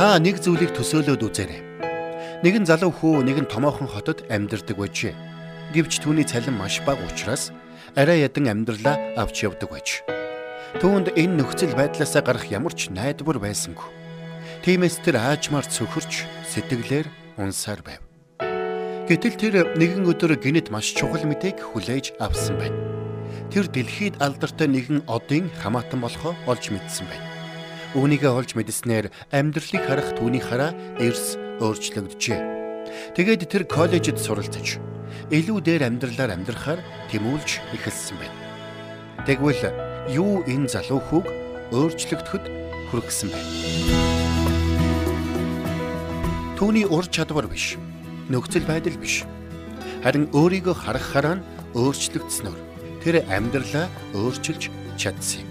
Та нэг зүйлийг төсөөлөөд үзээрэй. Нэгэн залуу хүү нэгэн томоохон хотод амьдардаг байж. Гэвч түүний цалин маш бага учраас арай ядан амьдралаа авч явдаг байж. Түүнд энэ нөхцөл байдлаасаа гарах ямар ч найдвар байсангүй. Тиймээс тэр аажмаар цөхөрч сэтгэлээр унсаар байв. Гэтэл тэр нэгэн өдөр гинэт маш чухал мэдээг хүлээж авсан байна. Тэр дэлхийд алдартай нэгэн одын хамаатан болохоо олж мэдсэн байна. Үүнийгээ олж мэдснээр амьдралыг харах түүний хараа эрс өөрчлөгдөжээ. Тэгээд тэр коллежид суралцж илүү дээр амьдралаар амьдрахаар тэмүүлж эхэлсэн байна. Тэгвэл юу энэ залуу хүүг өөрчлөгдөхөд хүргэсэн байна. Түүний ур чадвар биш, нөхцөл байдал биш. Харин өөрийгөө харахаараа өөрчлөгдснөөр тэр амьдралаа өөрчилж чадсан юм.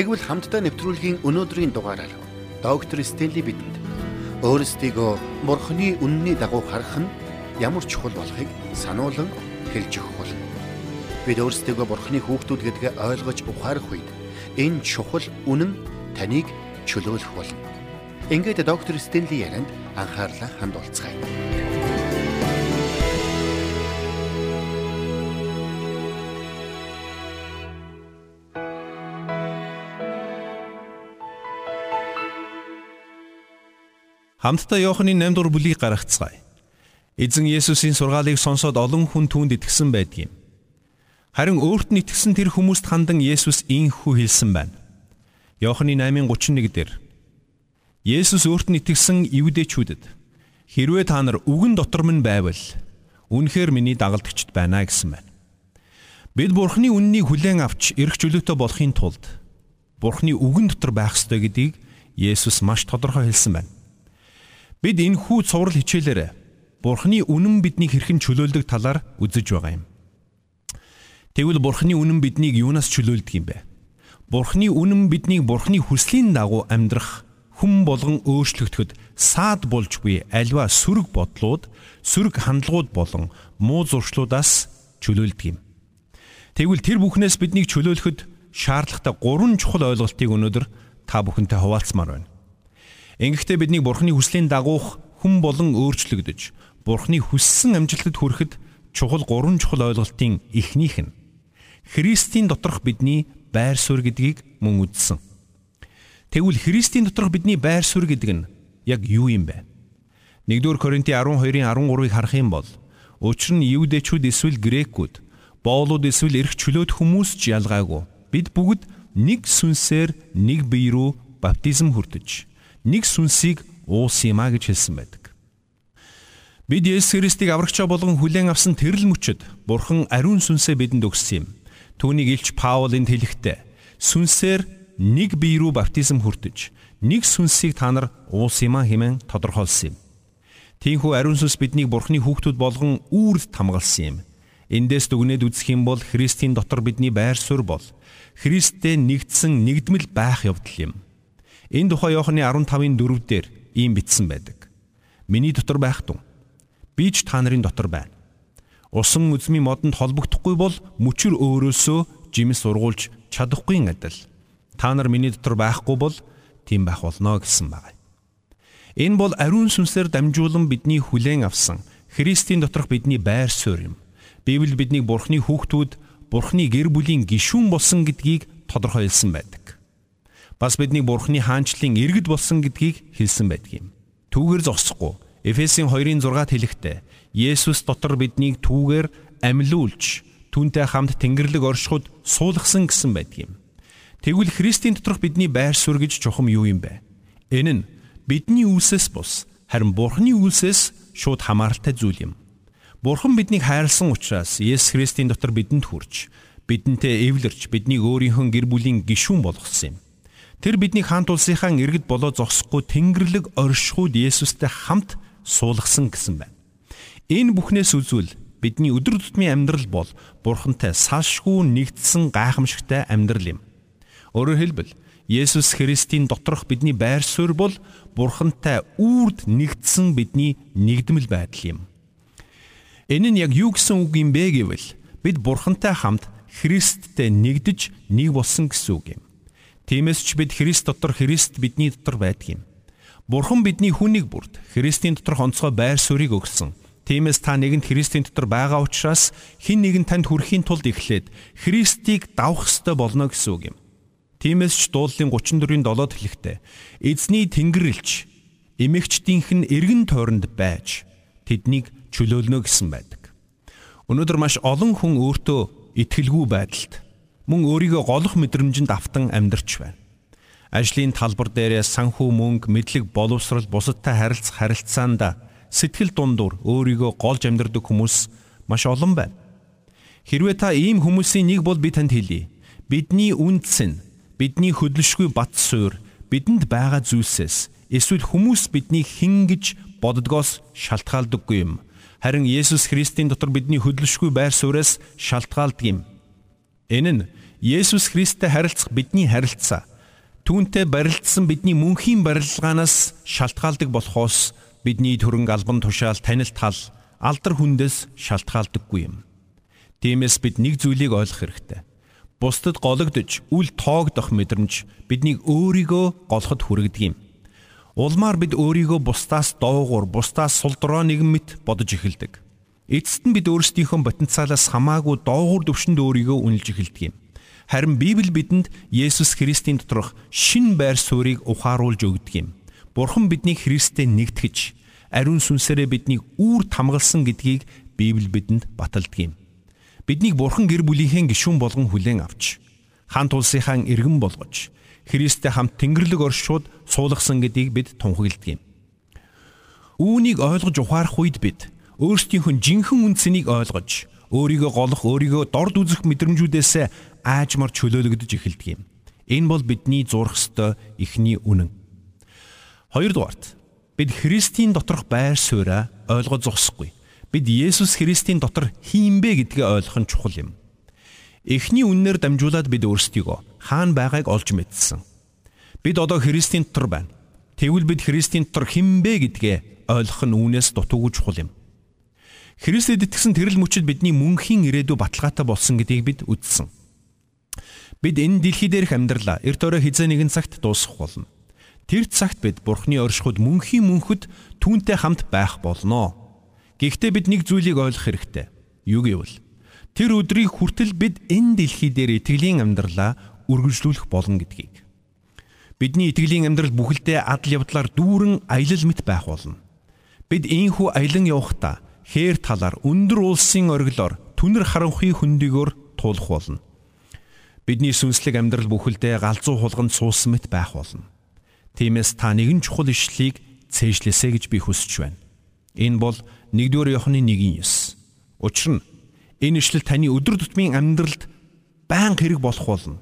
Тэгвэл хамтдаа нэвтрүүлгийн өнөөдрийн дугаараар доктор Стенли бидэнд өөрсдийгөө Бурхны үнний дагуу харах нь ямар чухал болохыг сануулan хэлж өгөх болно. Бид өөрсдийгөө Бурхны хүүхдүүд гэдгээ ойлгож ухаарах үед энэ чухал үнэн таныг чөлөөлөх болно. Ингээд доктор Стенли ярианд анхаарлаа хандуулцгаая. Хамтдаа Иохны 8 дугаар бүлийг гаргацгаая. Эзэн Есүсийн сургаалыг сонсоод олон хүн түүнд итгэсэн байдгийн. Харин өөрт нь итгэсэн тэр хүмүүст хандан Есүс ийхүү хэлсэн байна. Иохны 8:31 дээр Есүс өөрт нь итгэсэн евдэчүүдэд хэрвээ та нар үгэн дотор минь байвал үнэхээр миний дагалдагчд байна гэсэн байна. Бид Бурхны үннийг хүлээн авч эрх чөлөөтэй болохын тулд Бурхны үгэн дотор байх ёстой гэдгийг Есүс маш тодорхой хэлсэн байна. Бид энэ хүү цуврал хичээлээр Бурхны үнэн биднийг хэрхэн чөлөөлдөг талаар үзэж байгаа юм. Тэгвэл Бурхны үнэн биднийг юунаас чөлөөлдөг юм бэ? Бурхны үнэн биднийг Бурхны хүслийн дагуу амьдрах хүм болгон өөрчлөгдөхөд саад болж буй альва сөрөг бодлууд, сөрөг хандлагууд болон муу зуршлуудаас чөлөөлдөг юм. Тэгвэл тэр бүхнээс биднийг чөлөөлөхөд шаардлагатай гурван чухал ойлголтыг өнөөдөр та бүхэнтэй хуваалцмаар байна. Ингэхдээ бидний Бурхны хүслийн дагуух хүн болон өөрчлөгдөж, Бурхны хүссэн амжилтад хүрэхэд чухал гурван чухал ойлголтын эхнийх нь Христийн доторх бидний байр суурь гэдгийг мөн үзсэн. Тэгвэл Христийн доторх бидний байр суурь гэдэг нь яг юу юм бэ? 1-р Коринти 12-ын 13-ыг харах юм бол учир нь юудэчүүд эсвэл грекүүд, боолууд эсвэл эрх чөлөөт хүмүүс ч ялгаагүй. Бид бүгд нэг сүнсээр нэг бие рүү баптизм хүртэж нэг сүнсийг уус юмаа гэж хэлсэн байдаг. Бид Есүс Христийг аврагчаа болгон хүлээн авсан тэрл мөчөд Бурхан ариун сүнсээ бидэнд өгсөн юм. Түүнийг Илч Паул энд хэлэхдээ сүнсээр нэг бие рүү баптизм хүртэж нэг сүнсийг та нар уус юмаа хэмээн тодорхойлсон юм. Тийхүү ариун сүнс биднийг Бурханы хүүхдүүд болгон үүрд хамгаалсан юм. Эндээс дүгнээд үзэх юм бол Христийн дотор бидний байр суурь бол Христтэй нэгдсэн нэгдмэл байх явдал юм. Энэ тухай Иохны 15-ын 4 дээр ийм бичсэн байдаг. Миний дотор байх тун. Би ч та нарын дотор байна. Усан үзмийн модонд холбогдохгүй бол мөчөр өөрөөсөө жимс ургуулж чадахгүй адил. Та нар миний дотор байхгүй бол тийм байх болно гэсэн байна. Энэ бол ариун сүнсээр дамжуулан бидний хүлээн авсан Христийн доторх бидний байр суурь юм. Библи бидний Бурхны хүүхдүүд, Бурхны гэр бүлийн гишүүн болсон гэдгийг тодорхойлсон байдаг бас бидний Бурхны хаанчлалын иргэд болсон гэдгийг хэлсэн байдаг юм. Түүгээр зогсохгүй. Эфесийн 2-ын 6-д хэлэхдээ Есүс дотор биднийг түүгээр амьлуулж түүнтэй хамт Тэнгэрлэг оршихуд суулгасан гэсэн байдаг юм. Тэгвэл Христийн доторх бидний байр суурь гэж чухам юу юм бэ? Энэ нь бидний үлсээс бус харин Бурхны үлсээс шууд хамааралтай зүйл юм. Бурхан биднийг хайрлсан учраас Есүс Христийн дотор бидэнд хүрч бидэнтэй эвлэрч биднийг өөрийнхөө гэр бүлийн гишүүн болгосон юм. Тэр бидний хаант улсынхаа иргэд болоо зогсохгүй Тэнгэрлэг оршихуйд Есүстэй хамт суулгасан гэсэн байна. Энэ бүхнээс үзвэл бидний өдөр тутмын амьдрал бол Бурхантай салшгүй нэгдсэн гайхамшигтай амьдрал юм. Өөрөөр хэлбэл Есүс Христийн доторх бидний байр суурь бол Бурхантай үрд нэгдсэн бидний нэгдмэл байдал юм. Энэ нь яг юу гэсэн үг юм бэ гэвэл бид Бурхантай хамт Христтэй нэгдэж нэг болсон гэсэн үг юм. Тиймээс ч бид Христ дотор Христ бидний дотор байдаг юм. Бурхан бидний хүнийг бүрд Христийн доторх онцгой байр суурийг өгсөн. Тиймээс та нэгэнт Христийн дотор байгаа учраас хэн нэгэн танд хүрэхийн тулд эхлээд Христийг давах ёстой болно гэсэн үг юм. Тиймээс ч дуулын 34-ийн 7-д хэлэхдээ эзний тэнгэрэлч эмэгчдийнх нь эргэн тойронд байж тэднийг чөлөөлнө гэсэн байдаг. Өнөөдөр маш олон хүн өөртөө итгэлгүй байдалд мөн өөрийгөө голох мэдрэмжинд автан амьдарч байна ажлын талбар дээрээ санхүү мөнгө, мэдлэг боловсрал, бусадтай харилцах харилцаанд сэтгэл дундуур өөрийгөө голж амьдрдаг хүмүүс маш олон байна. Хэрвээ та ийм хүмүүсийн нэг бол би танд хэлье. Бидний үндэс нь бидний хөдөлшгүй бат суур бидэнд байгаа зүйлсээс эсвэл хүмүүс биднийг хэн гэж боддгоос шалтгаалдаггүй юм. Харин Есүс Христийн дотор бидний хөдөлшгүй байр сууриас шалтгаалдаг юм. Энэ нь Есүс Христтэй харилцах бидний харилцаа Түүнтэй барилдсан бидний мөнхийн барилгаанаас шалтгаалдаг болохоос бидний төрөнг албан тушаал танил тал алдар хүндээс шалтгаалдаггүй юм. Тиймээс бид нэг зүйлийг ойлгох хэрэгтэй. Бусдад гологдож, үл тоогдох мэдрэмж биднийг өөрийгөө голоход хүргэдэг юм. Улмаар бид өөрийгөө бусдаас доогуур, бусдаас сулдроо нэгэн мэт бодож эхэлдэг. Эцэст нь бид өөрсдийнхөө потенциалаас хамаагүй доогуур төвшөнд өөрийгөө үнэлж эхэлдэг юм. Харин Библи бидэнд Есүс Христийн доторх шин байр суурийг ухааруулж өгдөг юм. Бурхан биднийг Христтэй нэгтгэж, ариун сүнсээрээ биднийг үүр тамгалсан гэдгийг Библи бидэнд баталдаг юм. Биднийг Бурхан гэр бүлийнхээ гишүүн болгон хүлээн авч, хан тулсынхаа иргэн болгож, Христтэй хамт Тэнгэрлэг оршууд суулгасан гэдгийг бид тунхагладаг юм. Үүнийг ойлгож ухаарах үед бид өөрсдийнхөө жинхэнэ үндсэнийг ойлгож, өөрийгөө голох, өөрийгөө дорд үзэх мэдрэмжүүдээс аажмар чөлөөлөгдөж эхэлдэг юм. Энэ бол бидний зурх ёстой эхний үнэн. Хоёрдугаарт бид Христийн доторх байр сууриа ойлгож зогсохгүй. Бид Есүс Христийн дотор хиймбэ гэдгээ ойлгох нь чухал юм. Эхний үннээр дамжуулаад бид өөрсдийгөө хаана байгааг олж мэдсэн. Бид одоо Христийн дотор байна. Тэгвэл бид Христийн дотор хинбэ гэдгээ ойлгох нь үүнээс дутуугүй чухал юм. Христэд итгэсэн тэрл мөчид бидний мөнхийн ирээдүй баталгаатай болсон гэдгийг бид үзсэн. Бид энэ дэлхий дээрх амьдралаа эрт өрөө хизээ нэгэн цагт дуусгах болно. Тэр цагт бид Бурхны оршихуд мөнхийн мөнхөд түүнтэй хамт байх болно. Гэхдээ бид нэг зүйлийг ойлгох хэрэгтэй. Юу гэвэл тэр өдрийг хүртэл бид энэ дэлхий дээр итгэлийн амьдралаа үргэлжлүүлэх болно гэдгийг. Бидний итгэлийн амьдрал бүхэлдээ адал явдлаар дүүрэн аялал мэт байх болно. Бид ийхүү аялан явахдаа хээр талаар өндөр улсын ориглоор түнэр харанхуй хөндөгөөр туулах болно. Бидний сүнслэг амьдрал бүхэлдээ галзуу хулганд суусан мэт байх болно. Тиймээс та нэгэн чухал ишлэлийг цээжлэсэ гэж би хүсэж байна. Энэ бол 1-р Иохны 1:9. Учир нь энэ ишлэл таны өдөр тутмын амьдралд байн хэрэг болох болно.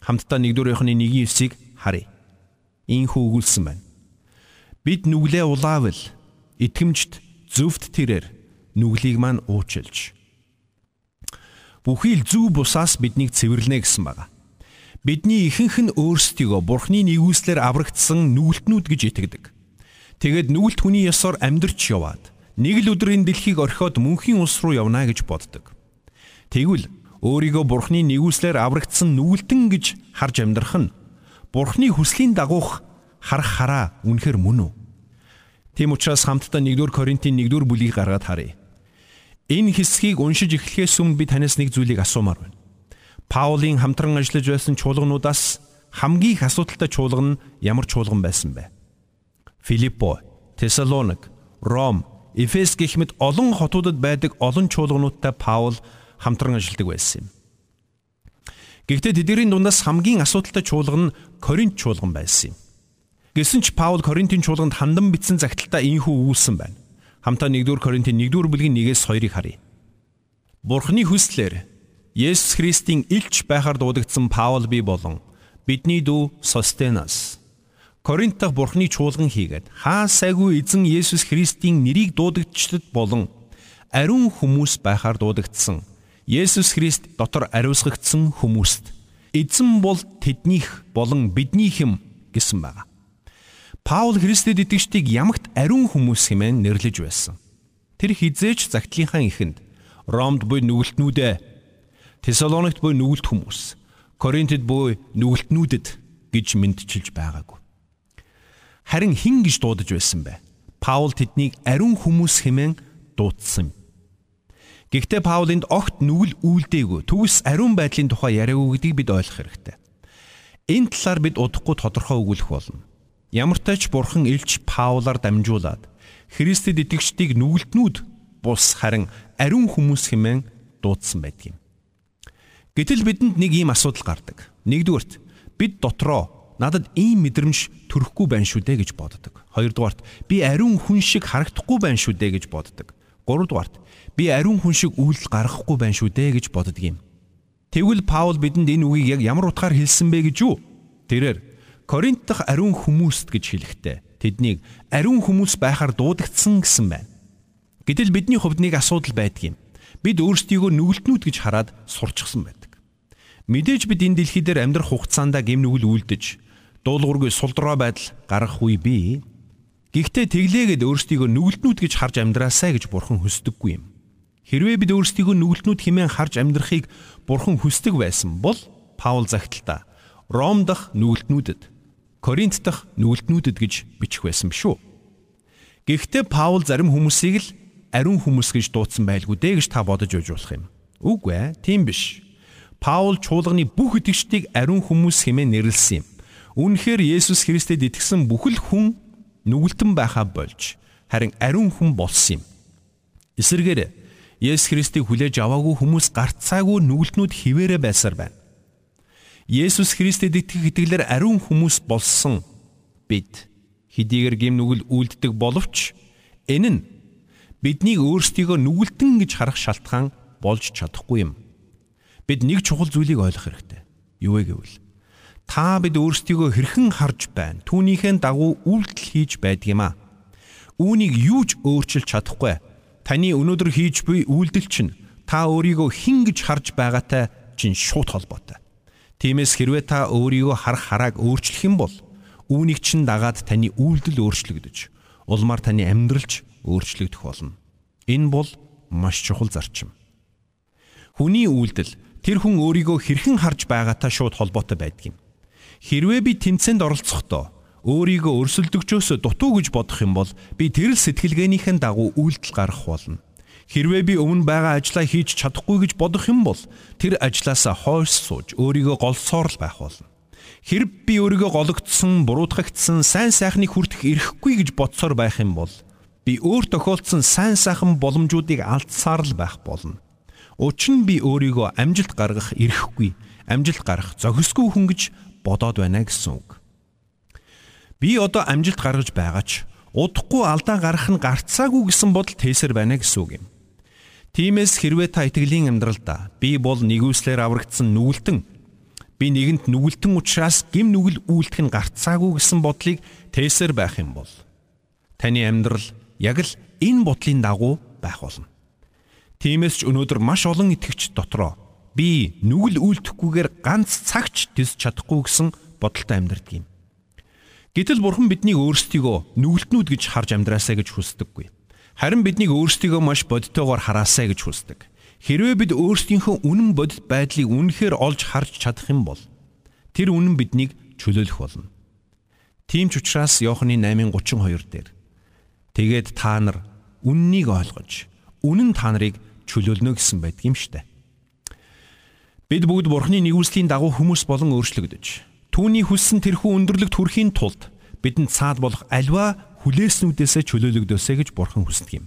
Хамтдаа 1-р Иохны 1:9-ийг харъя. Ийхүү өгүүлсэн байна. Бид нүглээ улаавал итгэмжт зөвхт тэрээр нүглийг маань уучлж бүхий л зүв бусаас биднийг цэвэрлэнэ гэсэн байна. Бидний ихэнх нь өөрсдийгөө Бурхны нэгүслэр аврагдсан нүгэлтнүүд гэж итгэдэг. Тэгэд нүгэлт хүний ёсоор амьдрч яваад нэг л өдрийн дэлхийг орхиод мөнхийн улс руу явна гэж боддог. Тэгвэл өөрийгөө Бурхны нэгүслэр аврагдсан нүгэлтэн гэж харж амьдрах нь Бурхны хүслийн дагуух харах хараа үнэхэр мөн үү? Тийм учраас хамтдаа 1-р Коринтын 1-р бүлгийг гаргаад харъя. Энэ хэсгийг уншиж эхлэхээс өмнө би танаас нэг зүйлийг асуумаар байна. Паулийн хамтран ажиллаж байсан чуулгануудаас хамгийн их асуудалтай чуулган нь ямар чуулган байсан бэ? Филиппо, Тесалоник, Ром, Эфес гэх мэт олон хотуудад байдаг олон чуулгануудтай Паул хамтран ажилладаг байсан юм. Гэхдээ тэдний дундаас хамгийн асуудалтай чуулган нь Коринт чуулган байсан юм. Гэсэн ч Паул Коринтын чуулганд хандан бичсэн загталтаа ийхүү өгүүлсэн байна. Хамтаа 1-р Коринтын 1-р бүлгийн 1-ээс 2-ыг харъя. Бурхны хүслээр Есүс Христийн илч байхаар дуудагдсан Паул би болон бидний дүү Состенас Коринт дахь Бурхны чуулган хийгээд хаа сайгүй эзэн Есүс Христийн нэрийг дуудагдчихэд болон ариун хүмүүс байхаар дуудагдсан Есүс Христ дотор ариусгагдсан хүмүүст эзэн бол тэднийх болон биднийх юм гэсэн байна. Паул Христэд итгэжтийг ямагт ариун хүмүүс хэмээн нэрлэж байсан. Тэр хизээч загтлынхаа ихэнд Ромд буй нүгэлтнүүдээ Тесалоникт буй нүгэлт хүмүүс, Коринтэд буй нүгэлтнүүдэд гэж мэдчилж байгаагүй. Харин хин гэж дуудаж байсан бэ? Паул тэднийг ариун хүмүүс хэмээн дуудсан. Гэхдээ Паулынд огт нүгэл үйлдээгүй төгс ариун байдлын тухай яриаггүй гэдгийг бид ойлгох хэрэгтэй. Энэ талаар бид удахгүй тодорхой өгүүлэх болно. Ямар ч тач бурхан элч Паулаар дамжуулаад Христэд итгэгчдийг нүгэлтнүүд бус харин ариун хүмүүс хэмээн дуудсан байдаг юм. Гэтэл бидэнд нэг ийм асуудал гардаг. Нэгдүгürt бид дотроо надад ийм мэдрэмж төрөхгүй байх шүү дээ гэж боддог. Хоёрдугаарт би ариун хүн шиг харагдахгүй байх шүү дээ гэж боддог. Гуравдугаарт би ариун хүн шиг үйлдэл гаргахгүй байх шүү дээ гэж боддог юм. Тэгвэл Паул бидэнд энэ үгийг яг ямар утгаар хэлсэн бэ гэж юу? Тэрээр Коринт дахь ариун хүмүүст гэж хэлэхдээ тэднийг ариун хүмүүс байхаар дуудагдсан гэсэн байна. Гэтэл бидний хувьд нэг асуудал байдаг юм. Бид өөрсдийгөө нүгэлтнүүд гэж хараад сурчсан байдаг. Мэдээж бид энэ дэлхий дээр амьдрах хугацаанд гэм нүгэл үлдэж дуулуургүй сулдраа байдал гарах үе бий. Гэхдээ тэглээгээд өөрсдийгөө нүгэлтнүүд гэж харж амьдраасай гэж бурхан хүсдэггүй юм. Хэрвээ бид өөрсдийгөө нүгэлтнүүд хэмээн харж амьдрахыг бурхан хүсдэг байсан бол Паул загталтаа Ром дахь нүгэлтнүүдэд Коринт дахь нүгэлтнүүдэд гэж бичих байсан шүү. Гэхдээ Паул зарим хүмүүсийг л ариун хүмүүс гэж дуудсан байлгүй дээ гэж та бодож үйж болох юм. Үгүй ээ, тийм биш. Паул чуулганы бүх итгэгчдийг ариун хүмүүс хэмээн нэрлсэн юм. Үүнхээр Есүс Христэд итгэсэн бүхэл хүн нүгэлтэн байхаа болж харин ариун хүн болсон юм. Эсвэргээр Есүс Христийг хүлээж аваагүй хүмүүс гарцаагүй нүгэлтнүүд хിവэрэ байсаар байна. Есүс Христэд итгэх итгэлээр ариун хүмүүс болсон бид хэдийгээр гим нүгэл үлддэг боловч энэ нь биднийг өөрсдийгөө нүгэлтэн гэж харах шалтгаан болж чадахгүй юм. Бид нэг чухал зүйлийг ойлгох хэрэгтэй. Юу вэ гэвэл та бид өөрсдийгөө хэрхэн харж байна. Түүнийхээ дагуу үйлдэл хийж байдаг юм а. Үүнийг юу ч өөрчилж чадахгүй. Таны өнөөдөр хийж буй үйлдэл чинь та өөрийгөө хэн гэж харж байгаатай чинь шууд холбоотой. Тиймээс хэрвээ та өөрийгөө харах харааг өөрчлөх юм бол үүнийг чинь дагаад таны үйлдэл өөрчлөгдөж, улмаар таны амьдралч өөрчлөгдөх болно. Энэ бол маш чухал зарчим. Хүний үйлдэл тэр хүн өөрийгөө хэрхэн харж байгаатай шууд холбоотой байдаг юм. Хэрвээ би тэмцээнд оролцохдоо өөрийгөө өрсөлдөгчөөс дутуу гэж бодох юм бол би тэрл сэтгэлгээнийхэн дагуу үйлдэл гаргах болно. Хэрвээ би өмнө байгаа ажлаа хийж чадахгүй гэж бодох юм бол тэр ажлаасаа хойш сууж өөрийгөө голсоор л байх болно. Хэрв би өөрийгөө гологдсон, буруутгагдсан, сайн сайхныг хүртэх эрхгүй гэж бодсоор байх юм бол би өөр тохиолдсон сайн сайхан боломжуудыг алдсаар л байх болно. Учир нь би өөрийгөө амжилт гаргах эрхгүй, амжилт гарах зохисгүй хүн гэж бодоод байна гэсэн үг. Би одоо амжилт гаргаж байгаа ч удахгүй алдаа гарах нь гарцаагүй гэсэн бодол тээсэр байна гэсэн үг юм. Тиймээс хэрвээ та итгэлийн амьдралдаа би бол нэгүслэр аврагдсан нүгэлтэн би нэгэнт нүгэлтэн учраас гим нүгэл үйлдэх нь гарцаагүй гэсэн бодлыг тээсэр байх юм бол таны амьдрал яг л энэ бодлын дагуу байх болно. Тиймээс ч өнөөдөр маш олон итгэгч дотроо би нүгэл үйлдэхгүйгээр ганц цагч тис чадахгүй гэсэн бодолтой амьдардаг юм. Гэтэл бурхан биднийг өөрсдийгөө нүгэлтнүүд гэж харж амьдраасаа гэж хүсдэггүй. Харин биднийг өөрсдийгөө маш бодтойгоор хараасаа гэж хүсдэг. Хэрвээ бид өөрсдийнхөө үнэн бодит байдлыг үнэхээр олж харж чадах юм бол тэр үнэн биднийг чөлөөлөх болно. Тийм ч учраас Иохны 8:32 дээр тэгээд та нар үннийг ойлгож үнэн та нарыг чөлөөлнө гэсэн байдаг юм штэ. Бид бүгд Бурхны нэгүслийн дагуу хүмүүс болон өөрчлөгдөж түүний хүссэн тэрхүү өндөрлөгт хүрэхийн тулд бидэнд цаад болох альва хүлээснүүдээсээ чөлөөлөгдөөсэй гэж Бурхан хүсдэг юм.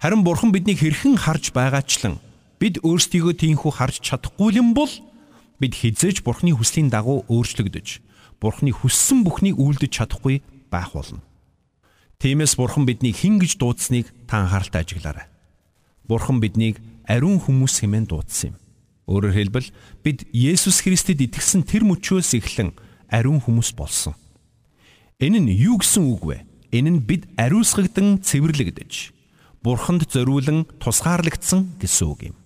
Харин Бурхан биднийг хэрхэн харж байгаачлан бид өөрсдийгөө тийхүү харж чадахгүй юм бол бид хизээж Бурхны хүслийн дагуу өөрчлөгдөж Бурхны хүссэн бүхнийг үйлдэж чадахгүй байх болно. Тиймээс Бурхан биднийг хэн гэж дуудсныг та анхааралтай ажиглаарай. Бурхан биднийг ариун хүмүүс хэмээн дуудсан юм. Өөрөөр хэлбэл бид Есүс Христэд итгэсэн тэр мөчөөс эхлэн ариун хүмүүс болсон. Энэ нь юу гэсэн үг вэ? Энэ нь бид ариусгагдан цэвэрлэгдэж Бурханд зориулан тусгаарлагдсан гэсэн үг юм.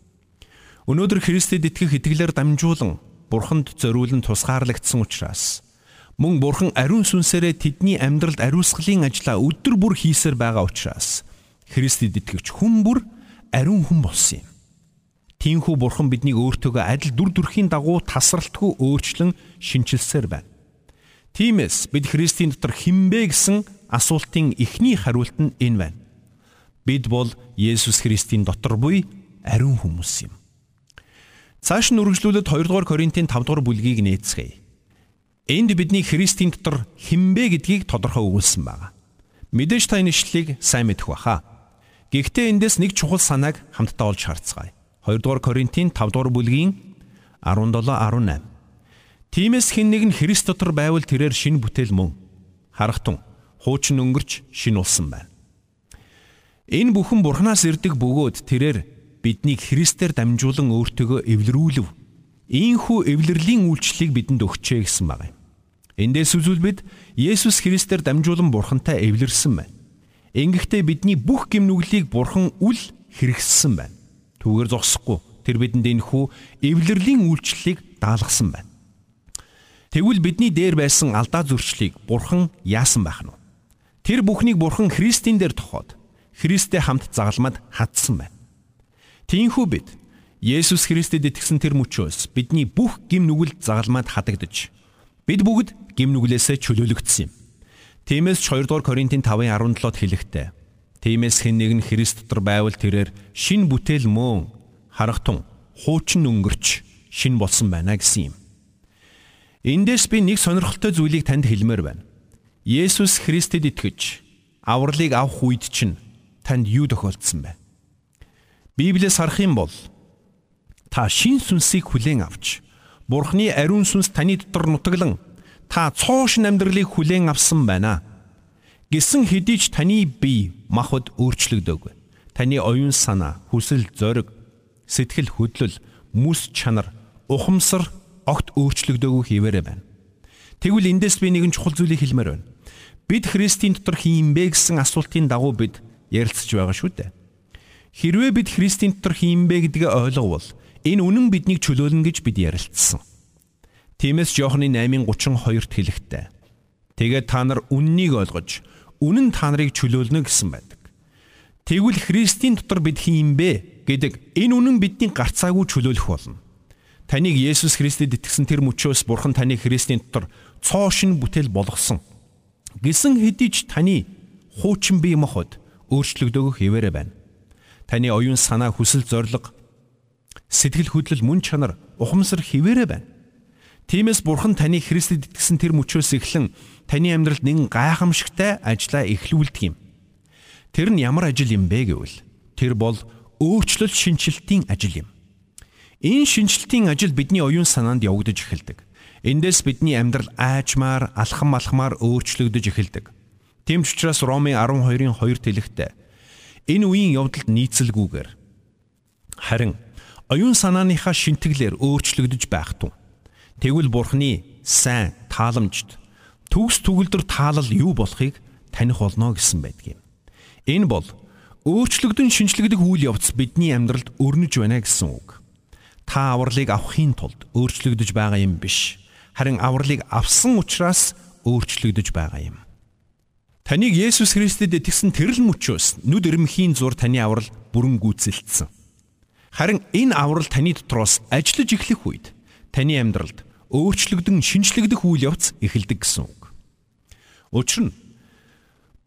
Өнөөдөр Христэд итгэх итгэлээр дамжуулан Бурханд зориулан тусгаарлагдсан учраас мөн Бурхан ариун сүнсээрээ тэдний амьдралд ариусгалын ажлаа өдөр бүр хийсээр байгаа учраас Христэд итгэвч хүн бүр ариун хүн болсон юм. Тиймээс бурхан биднийг өөртөөгөө адил дүр төрхийн дагуу тасралтгүй өөрчлөн шинчилсээр байна. Тиймээс бид Христийн дотор хинбэ гэсэн асуултын эхний хариулт нь энэ байна. Бид бол Есүс Христийн дотор буй ариун хүмүүс юм. Цааш нь үргэлжлүүлээд 2 дугаар Коринтын 5 дугаар бүлгийг нээцгээе. Энд бидний Христийн дотор хинбэ гэдгийг тодорхой өгүүлсэн байна. Мэдээж та энэ ишлэлийг сайн мэдэх баха. Гэхдээ эндээс нэг чухал санааг хамтдаа олж харцгаая. 2 дугаар Коринтын 5 дугаар бүлгийн 17 18. Тиймээс хэн нэг нь Христ дотор байвал тэрээр шин бүтээл мөн. Харахтун хуучин өнгөрч шин улсан байна. Энэ бүхэн Бурханаас ирдэг бөгөөд тэрээр биднийг Христээр дамжуулан өөртөөгөө эвлэрүүлв. Ийхүү эвлэрлийн үйлчлэлийг бидэнд өгчээ гэсэн байна. Эндээс үзвэл бид Есүс Христээр дамжуулан Бурхантай эвлэрсэн байна. Ингэхдээ бидний бүх гимнүглийг Бурхан үл хэрэгссэн байна. Түүгээр зогсохгүй тэр бидэнд энэхүү эвлэрлийн үйлчлэлийг даалгасан байна. Тэгвэл бидний дээр байсан алдаа зөрчлийг Бурхан яасан байх нь вэ? Тэр бүхнийг Бурхан Христийн дээр тохоод Христтэй хамт загалмад хадсан байна. Тиймээс бид Есүс Христэд итгэсэн тэр мөчөөс бидний бүх гим нүгэл загалмаад хадагдж бид бүгд гим нүглээсээ чөлөөлөгдсөн юм. Тиймээс 2 дугаар Коринтын 5:17-д хэлэхдээ Тиймээс хэн нэг нь Христ дотор байвал тэрээр шин бүтээл мөн харахтун хуучин өнгөрч шин болсон байна гэсэн юм. Эндээс би нэг сонирхолтой зүйлийг танд хэлмээр байна. Есүс Христэд итгэж авралыг авах үед чинь танд юу тохиолдсон бэ? Библиэс харах юм бол та шин сүнсийг хүлээн авч Бурхны ариун сүнс таны дотор нутаглан та цоошин амьдралыг хүлээн авсан байна. Гисэн хэдий ч таны бие махбод өөрчлөгдөөгүй. Таны оюун санаа, хүсэл, зориг, сэтгэл хөдлөл, мүс чанар, ухамсар огт өөрчлөгдөөгүй хിവэрэ байна. Тэгвэл эндээс би нэгэн чухал зүйлийг хэлмээр байна. Бид Христийн дотор хин бэ гэсэн асуултын дагуу бид ярилцж байгаа шүү дээ. Хэрвээ бид Христийн дотор хин бэ гэдгээ ойлговол энэ үнэн биднийг чөлөөлнө гэж бид ярилцсан. Тиймээс Иохны 8:32-т хэлэхдээ Тэгээд та нар үннийг ойлгож үнэн та нарыг чөлөөлнө гэсэн байдаг. Тэгвэл Христийн дотор бид хин бэ гэдэг энэ үнэн бидний гарцаагүй чөлөөлөх болно. Таныг Есүс Христэд итгэсэн тэр мөчөөс Бурхан таныг Христийн дотор цоошин бүтээл болгосон. Гисэн хэдий ч таны хуучин бие махбод өөрчлөгдөөгөх хിവэрэ байна таны оюун санаа хүсэл зориг сэтгэл хөдлөл мөн чанар ухамсар хിവэрэ байна. Тиймээс бурхан таны Христэд итгэсэн тэр мөчөөс эхлэн таны амьдралд нэгэн гайхамшигтай ажлаа эхлүүлдэг юм. Тэр нь ямар ажил юм бэ гэвэл тэр бол өөрчлөлт шинжилтийн ажил юм. Энэ шинжилтийн ажил бидний оюун санаанд явагдаж эхэлдэг. Эндээс бидний амьдрал аажмаар, алхам алхмаар өөрчлөгдөж эхэлдэг. Тэмч учраас Ромын 12-ын 2 тэлэгтээ Энэ үеийн явдалд нийцэлгүйгээр харин оюун санааныхаа шинтгэлээр өөрчлөгдөж байх тун. Тэгвэл Бурхны сайн тааламжт төгс төгөлдөр таалал юу болохыг таних болно гэсэн байдгийг. Энэ бол өөрчлөгдөн шинжлэгдэх үйл явц бидний амьдралд өрнөж байна гэсэн үг. Та авралыг авахын тулд өөрчлөгдөж байгаа юм биш. Харин авралыг авсан учраас өөрчлөгдөж байгаа юм. Таныг Есүс Христэд итгэсэн тэрл мөчөөс нүд эрмхийн зур таны аврал бүрэн гүйцэлдсэн. Харин энэ аврал таны дотроос ажиллаж эхлэх үед таны амьдралд өөрчлөгдөн шинжлэгдэх үйл явц эхэлдэг гэсэн үг. Учир нь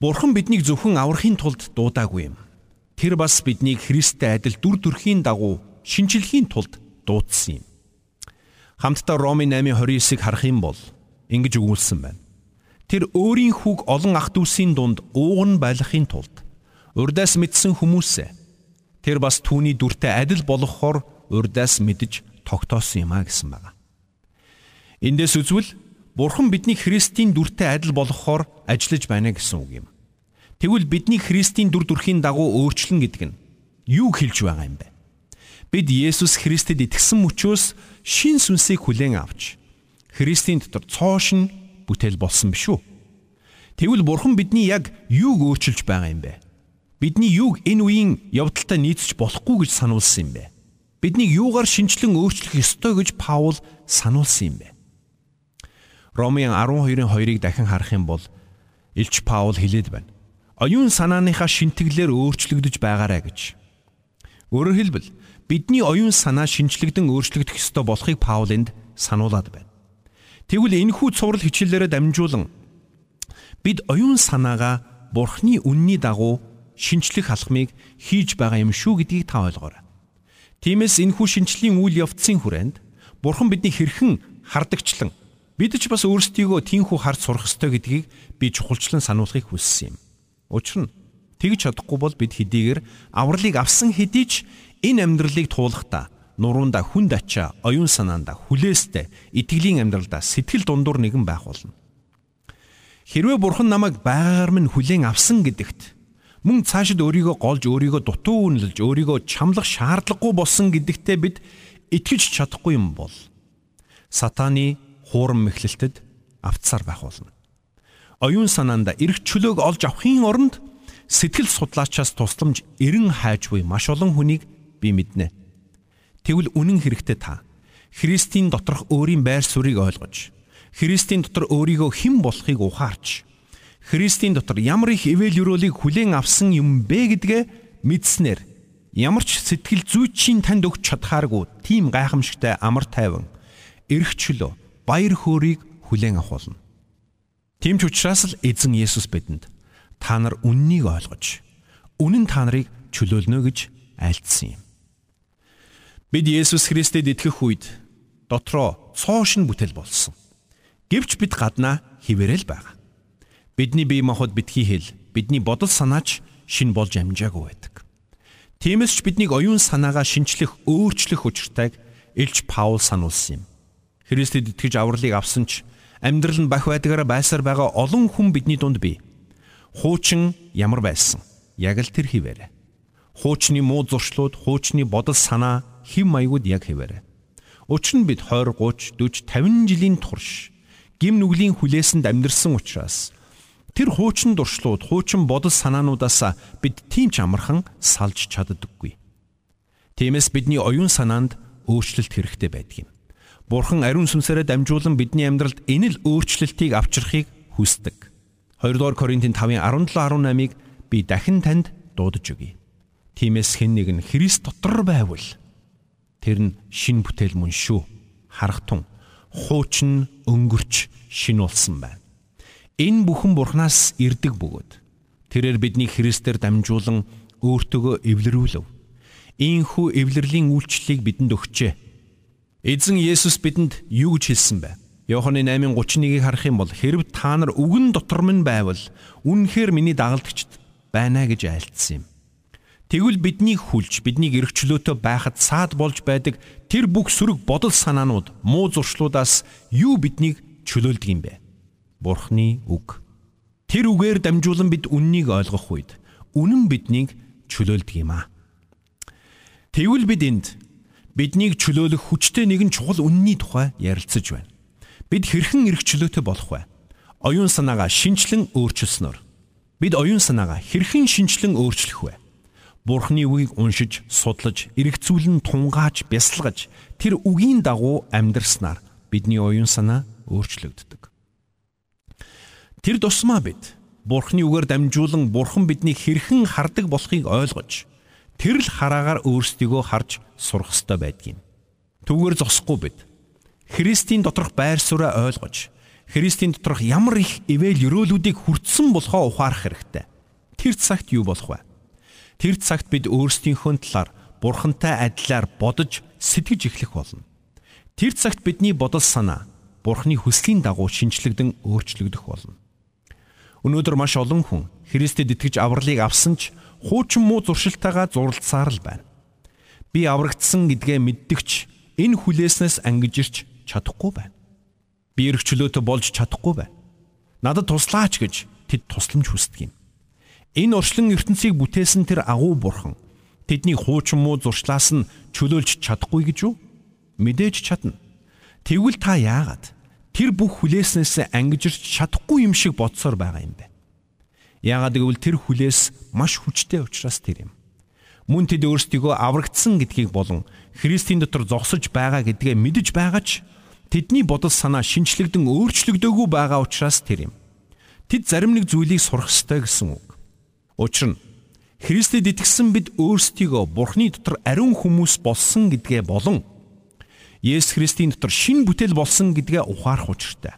Бурхан биднийг зөвхөн аврахын тулд дуудаагүй юм. Тэр бас биднийг Христтэй адил дүр төрхийн дагуу шинжилхийн тулд дуудсан юм. Хамтдаа Ромын 8:29-ыг харах юм бол ингэж өгүүлсэн байна. Тэр өөрийн хүүг олон ах дүүсийн дунд ууган байлгахын тулд урдаас мэдсэн хүмүүсээ тэр бас түүний дүртэй адил болохоор урдаас мэдж тогтоосон юм а гэсэн байна. Эндээс үзвэл Бурхан бидний Христийн дүртэй адил болохоор ажиллаж байна гэсэн үг юм. Тэгвэл бидний Христийн дүр төрхийн дагуу өөрчлөн гэдэг нь юу хэлж байгаа юм бэ? Бид Есүс Христэд итгэсэн мөчөөс шин сүнсийг хүлээн авч Христийн дотор цоошин бүтээл болсон биш үү? Тэгвэл бурхан бидний яг юуг өөрчилж байгаа юм бэ? Бидний юуг энэ үеийн явдалтай нийцэж болохгүй гэж сануулсан юм бэ? Бидний юугаар шинчлэн өөрчлөх ёстой гэж Паул сануулсан юм бэ? Ромын 12-ын 2-ыг дахин харах юм бол Илч Паул хэлээд байна. Оюун санааныхаа шинтгэлээр өөрчлөгдөж байгаарэ гэж. Өөрөөр хэлбэл бидний оюун санаа шинчлэгдэн өөрчлөгдөх ёстой болохыг Паул энд сануулад байна. Тэгвэл энэхүү цуврал хичээлээрээ дамжуулан бид оюун санаагаа Бурхны үнний дагуу шинчлэх алхмыг хийж байгаа юм шүү гэдгийг та ойлгоорой. Тиймээс энэхүү шинчлийн үйл явцын хүрээнд Бурхан бидний хэрхэн хардагчлан бид ч бас өөрсдийгөө тийхүү харж сурах ёстой гэдгийг би чухалчлан сануулахыг хүссэн юм. Учир нь тэгж чадахгүй бол бид хэдийгээр авралыг авсан хэдий ч энэ амьдралыг туулахдаа нуруунда хүнд ачаа, оюун санаанда хүлээстэй, итгэлийн амьдралдаа сэтгэл дундуур нэгэн байх болно. Хэрвээ бурхан намайг байгаагаар минь хүлээн авсан гэдэгт мөн цаашид өөрийгөө голж өөрийгөө дутуу үнэлж өөрийгөө чамлах шаардлагагүй болсон гэдэгтээ бид итгэж чадахгүй юм бол сатааны хуурам мэхлэлтэд автсаар байх болно. Оюун санаанда эрх чөлөөг олж авахын оронд сэтгэл судлаачаас тусламж эрен хайжгүй маш олон хүнийг би мэднэ. Тэгвэл үнэн хэрэгтээ та Христийн доторх өөрийн байр суурийг ойлгож, Христийн дотор өөрийгөө хэн болохыг ухаарч, Христийн дотор ямар их ивэл өрөөлийг хүлээн авсан юм бэ гэдгээ мэдснээр ямар ч сэтгэл зүйчийн танд өгч чадхааргүй тийм гайхамшигтай амар тайван эрх чөлөө баяр хөөргийг хүлээн авах болно. Тийм ч учраас л эзэн Есүс бидэнд та нар үннийг ойлгож үнэн та нарыг чөлөөлнө гэж айлдсан юм. Бид Есүс Христэд итгэх үед дотроо цоошин бүтэл болсон. Гэвч бид гаднаа хിവэрэл байгаа. Бидний бие махбод битгий хэл, бидний бодол санаач шин болж амжаагүй байдаг. Тиймээс ч биднийг оюун санаагаа шинчлэх, өөрчлөх учиртайг Илч Паул сануулсан юм. Христэд итгэж авралыг авсан ч амьдрал нь бах байдгаараа байсаар байгаа олон хүн бидний дунд бий. Хуучин ямар байсан? Яг л тэр хിവэрэ. Хуучны муу зуршлууд, хуучны бодол санаа хим маягууд яг хэвээрээ. Учир нь бид 20, 30, 40, 50 жилийн турш гим нүглийн хүлээсэнд амьдэрсэн учраас тэр хуучин дуршлууд, хуучин бодол санаануудаас бид тийм ч амархан салж чаддаггүй. Тиймээс бидний оюун санаанд өөрчлөлт хэрэгтэй байдаг юм. Бурхан ариун сүнсээрээ дамжуулан бидний амьдралд энэ л өөрчлөлтийг авчрахыг хүсдэг. 2 дугаар Коринтын 5-ын 17-18-ыг би дахин танд дуудаж өгье. Тиймээс хэн нэг нь Христ дотор байвал Тэр нь шин бүтээл мөн шүү. Харахтун хуучин өнгөрч шин болсон байна. Энэ бүхэн Бурханаас ирдэг бөгөөд тэрээр бидний Христээр дамжуулан өөртөөгөө эвлэрүүлв. Ийхүү эвлэрлийн үйлчлэлийг бидэнд өгчээ. Эзэн Есүс бидэнд юу гэж хэлсэн бэ? Иоханны 8:31-ийг харах юм бол хэрв та нар үгэн дотор минь байвал үнэхээр миний дагалдагчд байна гэж айлтсан юм. Тэгвэл биднийг хүлж, биднийг эргчлөөтэй байхад саад болж байдаг тэр бүх сөрөг бодол санаанууд, муу зуршлуудаас юу биднийг чөлөөлдөг юм бэ? Бурхны үг. Тэр үгээр дамжуулан бид үннийг ойлгох үед үнэн биднийг чөлөөлдөг юм аа. Тэгвэл бид энд биднийг чөлөөлөх хүчтэй нэгэн чухал үнний тухай ярилцаж байна. Бид хэрхэн эрх чөлөөтэй болох вэ? Оюун санаагаа шинчлэн өөрчилснөөр бид оюун санаагаа хэрхэн шинчлэн өөрчлөх вэ? Бурхны үгийг уншиж, судлаж, эргцүүлэн тунгааж, бясалгаж тэр үгийн дагуу амьдрснаар бидний оюун санаа өөрчлөгддөг. Тэр тусмаа бид Бурхны үгээр дамжуулан Бурхан биднийг хэрхэн хардаг болохыг ойлгож тэр л хараагаар өөрсдийгөө харж сурах ёстой байдгийг. Түүгээр зогсохгүй бид Христийн доторх байр сууриа ойлгож Христийн доторх ямар их ивэл өрөөлүүдийг хүртсэн болохоо ухаарах хэрэгтэй. Тэр цагт юу болох вэ? Тэр цагт бид өөрсдийнхөө талаар бурхантай адилаар бодож сэтгэж эхлэх болно. Тэр цагт бидний бодол санаа бурхны хүслийн дагуу шинчлэгдэн өөрчлөгдөх болно. Өнөөдөр маш олон хүн Христэд итгэж авралыг авсан ч хуучин муу зуршилтайгаа зурлцсаар л байна. Би аврагдсан гэдгээ мэддэгч энэ хүлээснээс ангиж ирч чадахгүй байна. Би эрх чөлөөтэй болж чадахгүй байна. Надад туслаач гэж тэд тусламж хүсдэг юм. Энэ орчлон ертөнцийг бүтээсэн тэр агуу бурхан тэдний хуучин муу зуршлаас нь чөлөөлж чадахгүй гэж юу? Мэдээж чадна. Тэгвэл та яагаад тэр бүх хүлээснээс ангижирч чадахгүй юм шиг бодсоор байгаа юм бэ? Яагаад гэвэл тэр хүлээс маш хүчтэй учраас тэр юм. Мөн тэд өөрсдийгөө аврагдсан гэдгийг болон Христийн дотор зогсож байгаа гэдгээ мэдэж байгаа ч тэдний бодол санаа шинчлэгдэн өөрчлөгдөөгүй байгаа учраас тэр юм. Тэд зарим нэг зүйлийг сурах ёстой гэсэн үг. Учир нь Христэд итгэсэн бид өөрсдийгөө Бурхны дотор ариун хүмүүс болсон гэдгээ болон Есүс Христийн дотор шин бүтээл болсон гэдгээ ухаарах учиртай.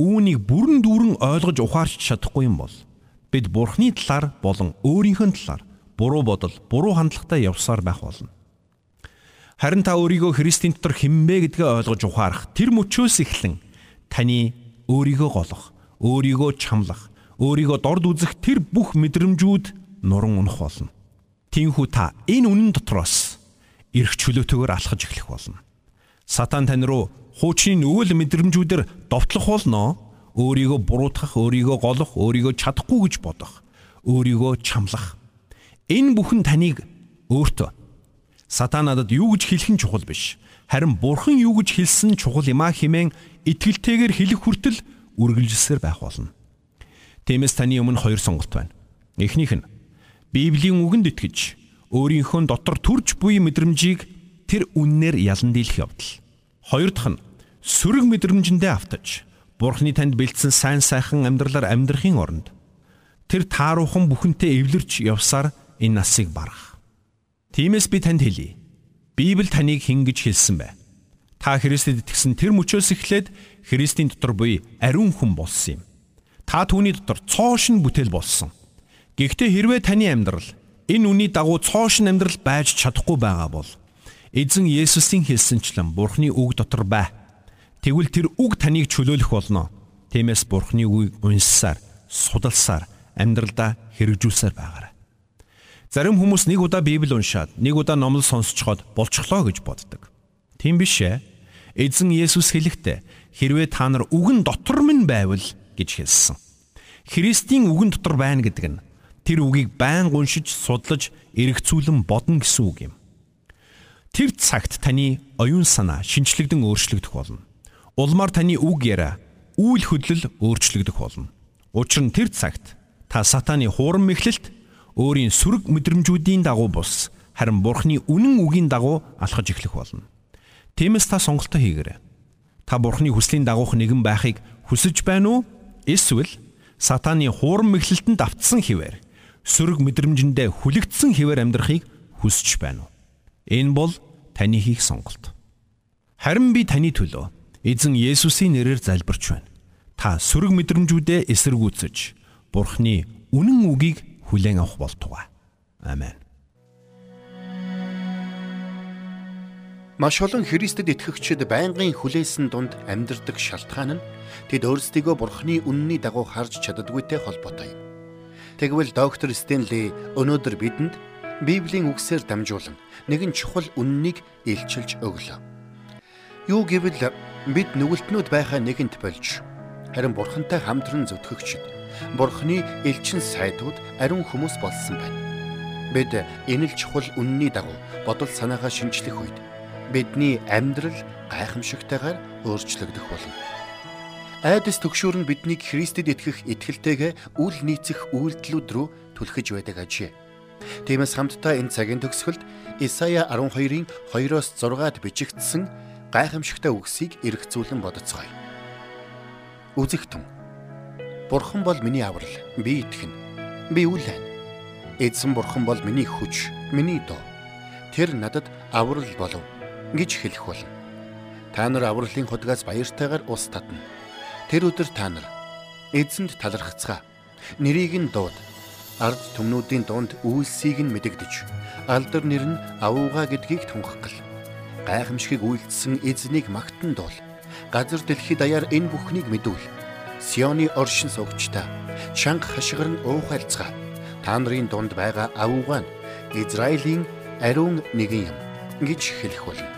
Үүнийг бүрэн дүүрэн ойлгож ухаарч чадахгүй юм бол бид Бурхны талаар болон өөрийнхөө талаар буруу бодол, буруу хандлагатай явсаар байх болно. Харин та өөрийгөө Христийн дотор хинбэ гэдгээ ойлгож ухаарах тэр мөчөөс эхлэн таны өөрийгөө голох, өөрийгөө чамлах, өөрийгөө дорд үзэх тэр бүх мэдрэмжүүд нуран унах болно. Тинхүү та энэ үнэн дотроос эрх чөлөөтэйгээр алхаж эхлэх болно. Сатан тань руу хуучны өвөл мэдрэмжүүдээр довтлох болно. Өөрийгөө буруутгах, өөрийгөө голох, өөрийгөө чадахгүй гэж бодох, өөрийгөө чамлах. Энэ бүхэн таныг өөртөө Сатан надад юу гэж хэлэх нь чухал биш. Харин Бурхан юу гэж хэлсэн чухал юм а хэмээн итгэлтэйгээр хэлэх хүртэл үргэлжилсээр байх болно. Тиймээс таны өмнө хоёр сонголт байна. Эхнийх нь Библийн үгэнд итгэж өөрийнхөө дотор төрж буй мэдрэмжийг тэр үннээр ялан дийлэх явдал. Хоёр дахь нь сөрөг мэдрэмжэндээ автаж Бурхны танд бэлдсэн сайн сайхан амьдралаар амьдрахын оронд тэр тааруухан бүхэнтэй эвлэрч явсаар энэ насыг барах. Тиймээс би танд хэлье. Библи таныг хингэж хэлсэн бай. Та Христэд итгэсэн тэр мөчөөс эхлээд Христийн дотор буй ариун хүн болсон юм. Та түүний дотор цоошин бүтээл болсон. Гэхдээ хэрвээ таны амьдрал энэ үний дагуу цоошин амьдрал байж чадахгүй байгаа бол эзэн Есүсийн хэлсэнчлэн Бурхны үг дотор бай. Тэгвэл тэр үг таныг чөлөөлөх болно. Тиймээс Бурхны үгийг уншсаар, судалсаар амьдралдаа хэрэгжүүлсээр байгаарай. Зарим хүмүүс нэг удаа Библи уншаад, нэг удаа номлол сонсцоход болчихлоо гэж боддог. Тийм биш ээ. Эзэн Есүс хэлэхдээ хэрвээ та нар үгэн дотор минь байвал гэж хэлсэн. Христийн үгэн дотор байна гэдэг нь тэр үгийг байн уншиж судлаж эргцүүлэн бодно гэсэн үг юм. Тэр цагт таны оюун санаа шинчлэгдэн өөрчлөгдөх болно. Улмаар таны үг яриа, үйл хөдлөл өөрчлөгдөх болно. Учир нь тэр цагт та сатааны хуурам мэхлэлт өөрийн сүрэг мэдрэмжүүдийн дагуу бус харин бурхны үнэн үгийн дагуу алхаж эхлэх болно. Тиймээс та сонголтоо хийгээрэй. Та бурхны хүслийн дагуух нэгэн байхыг хүсэж байна уу? Эсвэл сатааны хуурам мэхлэлтэнд автсан хിവэр сөрөг мэдрэмжэндээ хүлэгдсэн хിവэр амьдрахыг хүсэж байна уу? Энэ бол таны хийх сонголт. Харин би таны төлөө эзэн Есүсийн нэрээр залбирч байна. Та сөрөг мэдрэмжүүдээ эсэргүүцэж Бурхны үнэн үгийг хүлээн авах болтугай. Амен. Маш олон Христэд итгэгчид байнгын хүлээсэн дунд амьдардаг шалтгаан нь тэд өөрсдийгөө Бурхны үнний дагуу харж чаддаггүйтэй холбоотой юм. Тэгвэл доктор Стенли өнөөдөр бидэнд Библийн үгсээр дамжуулан нэгэн чухал үннийг илчилж өглөө. Юу гэвэл бид нүгэлтнүүд байхаа нэгэнт болж харин Бурхантай хамтран зүтгэгчд Бурхны элчин сайдууд ариун хүмүүс болсон байна. Бид энэ л чухал үнний дагуу бодол санаагаа шинжлэх үед бидний амьдрал гайхамшигтайгаар өөрчлөгдөх болно. Айдас төгшүүр нь биднийг Христэд итгэх итгэлтэйгээ үл нийцэх үйлдэлүүд рүү түлхэж байдаг ажээ. Тиймээс хамтдаа энэ цагийн төгсгөлд Исая 12-ын 2-оос 6-ад бичигдсэн гайхамшигтай үгсийг эргцүүлэн бодоцгоё. Үзэгтэн. Бурхан бол миний аврал, би итгэнэ. Би үлэн. Эзэн бурхан бол миний хүч, миний доо. Тэр надад аврал болов гэж хэлэх болно. Та нар авралын худгаас баяртайгаар ус татна Тэр өдөр та нар эзэнд талархацгаа. Нэрийг нь дууд. Ард түмнүүдийн дунд үйлсийг нь мэдэгдэж, алдар нэр нь авууга гэдгийг тунхаглал. Гайхамшигыг үйлдсэн эзнийг магтан дуул. Газар дэлхий даяар энэ бүхнийг мэдүүл. Сионы оршин суугчтай чанга хашгир нь уухайлцгаа. Та нарын дунд байгаа авууга нь Израилийн ариун нэгэн юм гэж хэлэх болно.